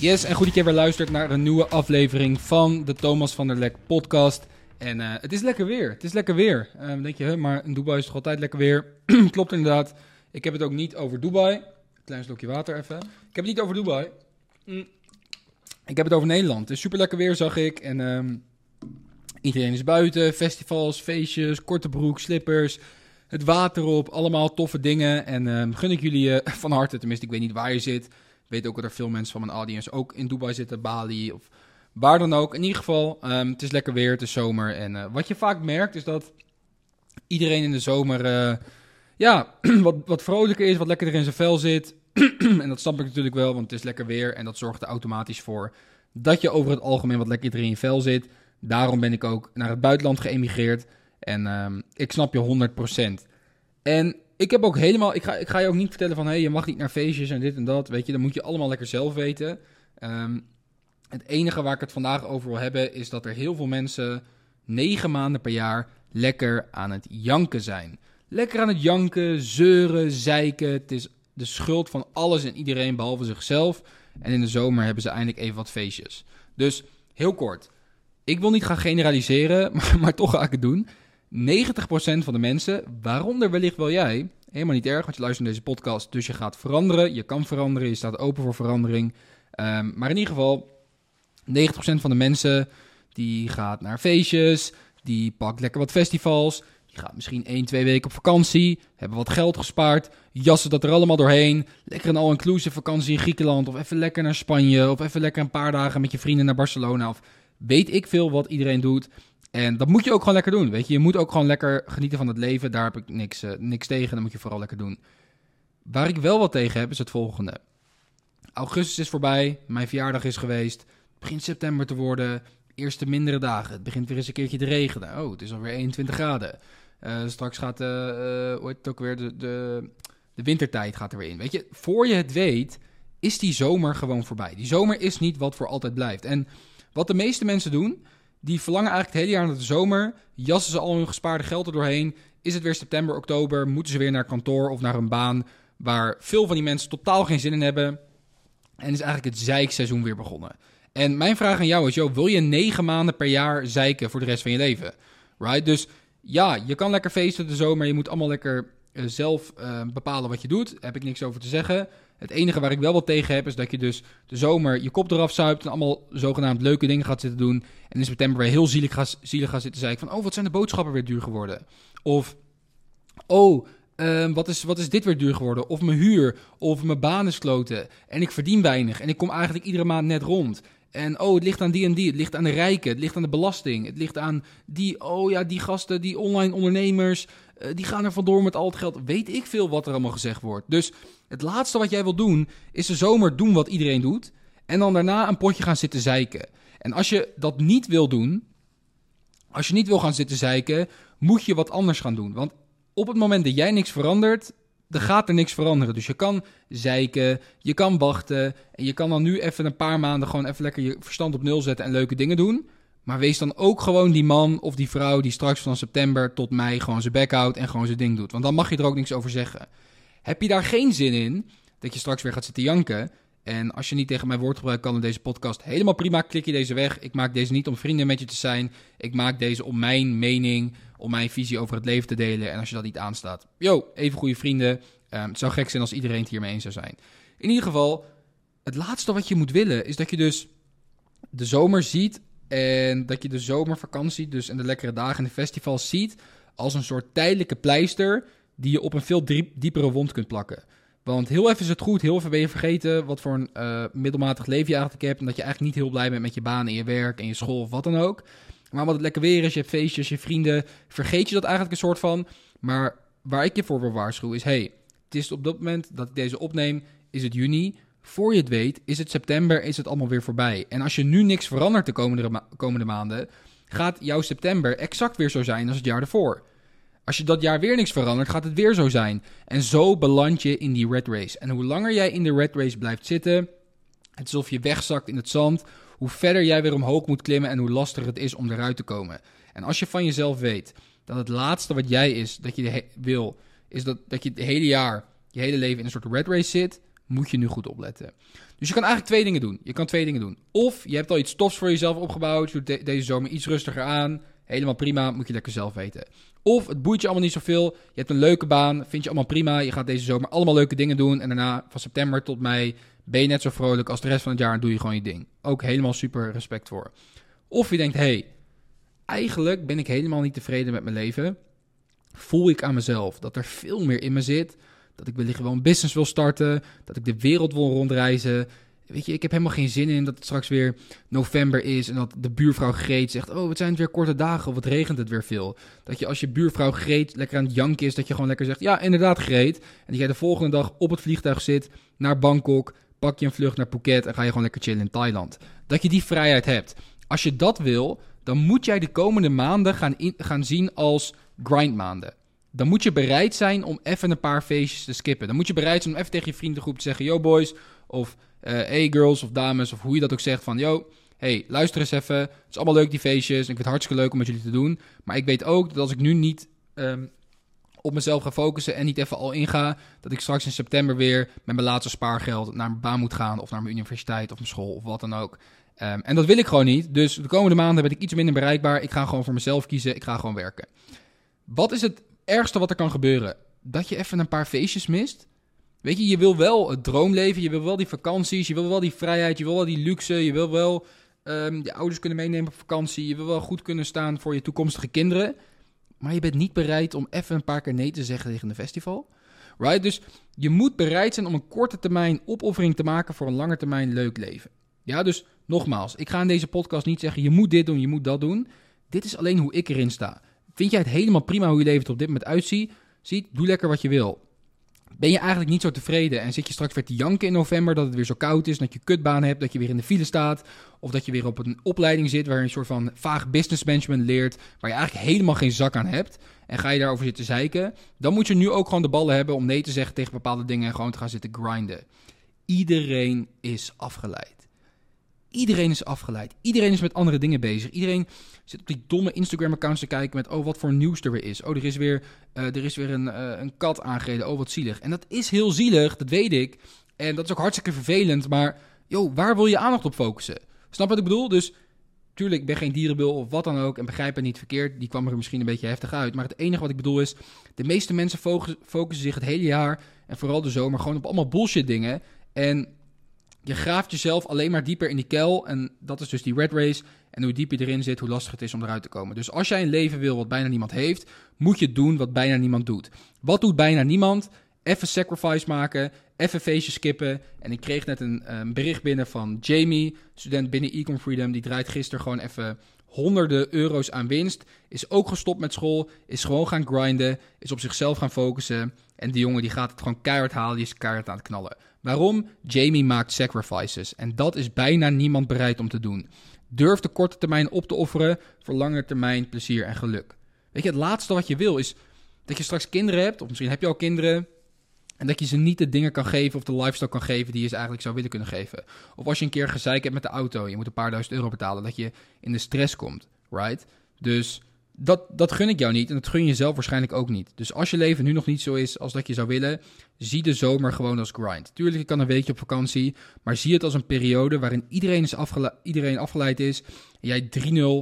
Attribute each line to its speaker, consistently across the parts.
Speaker 1: Yes, en goed dat je weer luistert naar een nieuwe aflevering van de Thomas van der Lek podcast. En uh, het is lekker weer. Het is lekker weer. Dan denk je, maar in Dubai is toch altijd lekker weer? Klopt inderdaad. Ik heb het ook niet over Dubai. Klein slokje water even. Ik heb het niet over Dubai. Mm. Ik heb het over Nederland. Het is super lekker weer, zag ik. En um, iedereen is buiten. Festivals, feestjes, korte broek, slippers. Het water op. Allemaal toffe dingen. En um, gun ik jullie uh, van harte. Tenminste, ik weet niet waar je zit. Ik weet ook dat er veel mensen van mijn audience ook in Dubai zitten. Bali of waar dan ook. In ieder geval, um, het is lekker weer. Het is zomer. En uh, wat je vaak merkt is dat iedereen in de zomer... Uh, ja, wat, wat vrolijker is, wat lekkerder in zijn vel zit. en dat snap ik natuurlijk wel, want het is lekker weer. En dat zorgt er automatisch voor dat je over het algemeen wat lekkerder in je vel zit. Daarom ben ik ook naar het buitenland geëmigreerd. En um, ik snap je 100%. En ik heb ook helemaal. Ik ga, ik ga je ook niet vertellen van hé, hey, je mag niet naar feestjes en dit en dat. Weet je, dan moet je allemaal lekker zelf weten. Um, het enige waar ik het vandaag over wil hebben is dat er heel veel mensen negen maanden per jaar lekker aan het janken zijn. Lekker aan het janken, zeuren, zeiken. Het is de schuld van alles en iedereen behalve zichzelf. En in de zomer hebben ze eindelijk even wat feestjes. Dus heel kort. Ik wil niet gaan generaliseren, maar, maar toch ga ik het doen. 90% van de mensen, waaronder wellicht wel jij, helemaal niet erg, want je luistert naar deze podcast, dus je gaat veranderen. Je kan veranderen, je staat open voor verandering. Um, maar in ieder geval, 90% van de mensen die gaat naar feestjes, die pakt lekker wat festivals, die gaat misschien 1, 2 weken op vakantie, hebben wat geld gespaard, jassen dat er allemaal doorheen. Lekker een all-inclusive vakantie in Griekenland, of even lekker naar Spanje, of even lekker een paar dagen met je vrienden naar Barcelona, of weet ik veel wat iedereen doet. En dat moet je ook gewoon lekker doen, weet je. Je moet ook gewoon lekker genieten van het leven, daar heb ik niks, uh, niks tegen, dat moet je vooral lekker doen. Waar ik wel wat tegen heb, is het volgende. Augustus is voorbij, mijn verjaardag is geweest, begint september te worden, eerste mindere dagen. Het begint weer eens een keertje te regenen. Oh, het is alweer 21 graden. Uh, straks gaat heet het ook weer, de, de, de wintertijd gaat er weer in. Weet je, voor je het weet, is die zomer gewoon voorbij. Die zomer is niet wat voor altijd blijft. En wat de meeste mensen doen, die verlangen eigenlijk het hele jaar naar de zomer, jassen ze al hun gespaarde geld er doorheen. Is het weer september, oktober, moeten ze weer naar kantoor of naar een baan waar veel van die mensen totaal geen zin in hebben. En is eigenlijk het zeikseizoen weer begonnen. En mijn vraag aan jou is, joh, wil je negen maanden per jaar zeiken voor de rest van je leven? Right? Dus ja, je kan lekker feesten de zomer, je moet allemaal lekker uh, zelf uh, bepalen wat je doet. Daar heb ik niks over te zeggen. Het enige waar ik wel wat tegen heb, is dat je dus de zomer je kop eraf zuipt en allemaal zogenaamd leuke dingen gaat zitten doen. En in september weer heel zielig gaat, zielig zitten zeiken van, oh, wat zijn de boodschappen weer duur geworden? Of, oh, uh, wat, is, wat is dit weer duur geworden? Of mijn huur, of mijn baan is kloten. En ik verdien weinig en ik kom eigenlijk iedere maand net rond. En oh, het ligt aan die en die. Het ligt aan de rijken. Het ligt aan de belasting. Het ligt aan die, oh ja, die gasten, die online ondernemers. Uh, die gaan er vandoor met al het geld. Weet ik veel wat er allemaal gezegd wordt. Dus het laatste wat jij wil doen, is de zomer doen wat iedereen doet. En dan daarna een potje gaan zitten zeiken. En als je dat niet wil doen, als je niet wil gaan zitten zeiken, moet je wat anders gaan doen. Want op het moment dat jij niks verandert, er gaat er niks veranderen. Dus je kan zeiken, je kan wachten. En je kan dan nu even een paar maanden gewoon even lekker je verstand op nul zetten en leuke dingen doen. Maar wees dan ook gewoon die man of die vrouw die straks van september tot mei gewoon zijn bek houdt en gewoon zijn ding doet. Want dan mag je er ook niks over zeggen. Heb je daar geen zin in, dat je straks weer gaat zitten janken. En als je niet tegen mijn woord gebruikt kan in deze podcast, helemaal prima, klik je deze weg. Ik maak deze niet om vrienden met je te zijn. Ik maak deze om mijn mening, om mijn visie over het leven te delen. En als je dat niet aanstaat, yo, even goede vrienden. Um, het zou gek zijn als iedereen het hiermee eens zou zijn. In ieder geval, het laatste wat je moet willen is dat je dus de zomer ziet en dat je de zomervakantie dus en de lekkere dagen en de festivals ziet als een soort tijdelijke pleister die je op een veel diepere wond kunt plakken. Want heel even is het goed, heel even ben je vergeten wat voor een uh, middelmatig leven je eigenlijk hebt. En dat je eigenlijk niet heel blij bent met je baan en je werk en je school of wat dan ook. Maar wat het lekker weer is, je hebt feestjes, je vrienden, vergeet je dat eigenlijk een soort van. Maar waar ik je voor wil waarschuwen is, hey, het is op dat moment dat ik deze opneem, is het juni. Voor je het weet, is het september, is het allemaal weer voorbij. En als je nu niks verandert de komende, komende maanden, gaat jouw september exact weer zo zijn als het jaar ervoor. Als je dat jaar weer niks verandert, gaat het weer zo zijn. En zo beland je in die red race. En hoe langer jij in de red race blijft zitten, het is alsof je wegzakt in het zand, hoe verder jij weer omhoog moet klimmen en hoe lastiger het is om eruit te komen. En als je van jezelf weet dat het laatste wat jij is, dat je wil, is dat, dat je het hele jaar, je hele leven in een soort red race zit, moet je nu goed opletten. Dus je kan eigenlijk twee dingen doen. Je kan twee dingen doen. Of je hebt al iets tofs voor jezelf opgebouwd, je doet deze zomer iets rustiger aan, helemaal prima, moet je lekker zelf weten. Of het boeit je allemaal niet zoveel, je hebt een leuke baan, vind je allemaal prima, je gaat deze zomer allemaal leuke dingen doen en daarna van september tot mei ben je net zo vrolijk als de rest van het jaar en doe je gewoon je ding. Ook helemaal super respect voor. Of je denkt, hey, eigenlijk ben ik helemaal niet tevreden met mijn leven. Voel ik aan mezelf dat er veel meer in me zit. Dat ik wellicht wel een business wil starten. Dat ik de wereld wil rondreizen. Weet je, ik heb helemaal geen zin in dat het straks weer november is. En dat de buurvrouw Greet zegt: Oh, wat zijn het weer korte dagen? Of wat regent het weer veel? Dat je als je buurvrouw Greet lekker aan het janken is, dat je gewoon lekker zegt: Ja, inderdaad, Greet. En dat jij de volgende dag op het vliegtuig zit naar Bangkok. Pak je een vlucht naar Phuket en ga je gewoon lekker chillen in Thailand. Dat je die vrijheid hebt. Als je dat wil, dan moet jij de komende maanden gaan, gaan zien als grindmaanden. Dan moet je bereid zijn om even een paar feestjes te skippen. Dan moet je bereid zijn om even tegen je vriendengroep te zeggen: Yo boys, of uh, hey girls, of dames, of hoe je dat ook zegt. Van yo, hey, luister eens even. Het is allemaal leuk die feestjes. Ik vind het hartstikke leuk om met jullie te doen. Maar ik weet ook dat als ik nu niet um, op mezelf ga focussen en niet even al inga, dat ik straks in september weer met mijn laatste spaargeld naar mijn baan moet gaan, of naar mijn universiteit of mijn school of wat dan ook. Um, en dat wil ik gewoon niet. Dus de komende maanden ben ik iets minder bereikbaar. Ik ga gewoon voor mezelf kiezen. Ik ga gewoon werken. Wat is het ergste wat er kan gebeuren? Dat je even een paar feestjes mist. Weet je, je wil wel het droomleven. Je wil wel die vakanties. Je wil wel die vrijheid. Je wil wel die luxe. Je wil wel um, je ouders kunnen meenemen op vakantie. Je wil wel goed kunnen staan voor je toekomstige kinderen. Maar je bent niet bereid om even een paar keer nee te zeggen tegen een festival. Right? Dus je moet bereid zijn om een korte termijn opoffering te maken voor een lange termijn leuk leven. Ja, dus nogmaals, ik ga in deze podcast niet zeggen je moet dit doen, je moet dat doen. Dit is alleen hoe ik erin sta. Vind jij het helemaal prima hoe je leven er op dit moment uitziet? Ziet, doe lekker wat je wil. Ben je eigenlijk niet zo tevreden en zit je straks weer te janken in november dat het weer zo koud is, dat je kutbaan hebt, dat je weer in de file staat, of dat je weer op een opleiding zit waar je een soort van vaag business management leert, waar je eigenlijk helemaal geen zak aan hebt, en ga je daarover zitten zeiken, dan moet je nu ook gewoon de ballen hebben om nee te zeggen tegen bepaalde dingen en gewoon te gaan zitten grinden. Iedereen is afgeleid. Iedereen is afgeleid. Iedereen is met andere dingen bezig. Iedereen zit op die domme Instagram-accounts te kijken met... oh, wat voor nieuws er weer is. Oh, er is weer, uh, er is weer een, uh, een kat aangereden. Oh, wat zielig. En dat is heel zielig, dat weet ik. En dat is ook hartstikke vervelend. Maar, joh, waar wil je aandacht op focussen? Snap wat ik bedoel? Dus, tuurlijk, ik ben geen dierenbil of wat dan ook... en begrijp het niet verkeerd. Die kwam er misschien een beetje heftig uit. Maar het enige wat ik bedoel is... de meeste mensen focussen zich het hele jaar... en vooral de zomer gewoon op allemaal bullshit dingen... En je graaft jezelf alleen maar dieper in die kuil. En dat is dus die red race. En hoe diep je erin zit, hoe lastig het is om eruit te komen. Dus als jij een leven wil wat bijna niemand heeft, moet je doen wat bijna niemand doet. Wat doet bijna niemand? Even sacrifice maken, even feestjes skippen. En ik kreeg net een, een bericht binnen van Jamie, student binnen Econ Freedom. Die draait gisteren gewoon even honderden euro's aan winst. Is ook gestopt met school. Is gewoon gaan grinden. Is op zichzelf gaan focussen. En die jongen die gaat het gewoon keihard halen. Die is keihard aan het knallen. Waarom? Jamie maakt sacrifices. En dat is bijna niemand bereid om te doen. Durf de korte termijn op te offeren voor lange termijn plezier en geluk. Weet je, het laatste wat je wil is dat je straks kinderen hebt. Of misschien heb je al kinderen. En dat je ze niet de dingen kan geven of de lifestyle kan geven die je ze eigenlijk zou willen kunnen geven. Of als je een keer gezeik hebt met de auto, je moet een paar duizend euro betalen, dat je in de stress komt, right? Dus dat, dat gun ik jou niet en dat gun je zelf waarschijnlijk ook niet. Dus als je leven nu nog niet zo is als dat je zou willen, zie de zomer gewoon als grind. Tuurlijk, je kan een weekje op vakantie, maar zie het als een periode waarin iedereen, is iedereen afgeleid is jij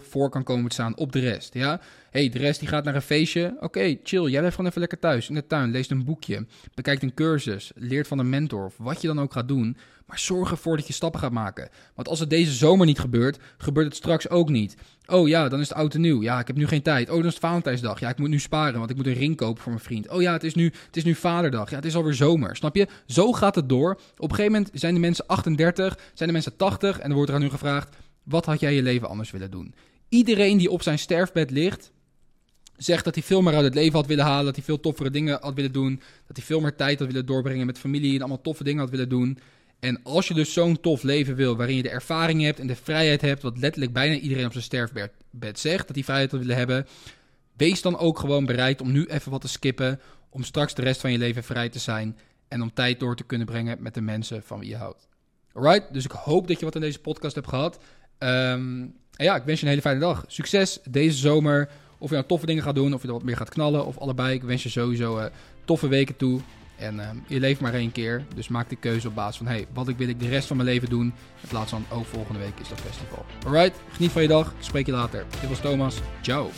Speaker 1: 3-0 voor kan komen te staan op de rest. Ja? hey, de rest die gaat naar een feestje. Oké, chill. Jij blijft gewoon even lekker thuis in de tuin. Leest een boekje. Bekijkt een cursus. Leert van een mentor. Of wat je dan ook gaat doen. Maar zorg ervoor dat je stappen gaat maken. Want als het deze zomer niet gebeurt, gebeurt het straks ook niet. Oh ja, dan is het oud nieuw. Ja, ik heb nu geen tijd. Oh, dan is het Valentijnsdag. Ja, ik moet nu sparen, want ik moet een ring kopen voor mijn vriend. Oh ja, het is nu, het is nu Vaderdag. Ja, het is alweer zomer. Snap je? Zo gaat het door. Op een gegeven moment zijn de mensen 38, zijn de mensen 80 en er wordt er aan u gevraagd: wat had jij je leven anders willen doen? Iedereen die op zijn sterfbed ligt, zegt dat hij veel meer uit het leven had willen halen. Dat hij veel toffere dingen had willen doen. Dat hij veel meer tijd had willen doorbrengen met familie. En allemaal toffe dingen had willen doen. En als je dus zo'n tof leven wil, waarin je de ervaring hebt en de vrijheid hebt, wat letterlijk bijna iedereen op zijn sterfbed zegt, dat die vrijheid wil willen hebben, wees dan ook gewoon bereid om nu even wat te skippen, om straks de rest van je leven vrij te zijn en om tijd door te kunnen brengen met de mensen van wie je houdt. Alright, dus ik hoop dat je wat aan deze podcast hebt gehad. Um, ja, ik wens je een hele fijne dag. Succes deze zomer Of je nou toffe dingen gaat doen, of je er wat meer gaat knallen, of allebei. Ik wens je sowieso eh, toffe weken toe. En uh, je leeft maar één keer, dus maak de keuze op basis van... hey, wat ik wil ik de rest van mijn leven doen, in plaats van... oh, volgende week is dat festival. Alright, geniet van je dag, spreek je later. Dit was Thomas, ciao.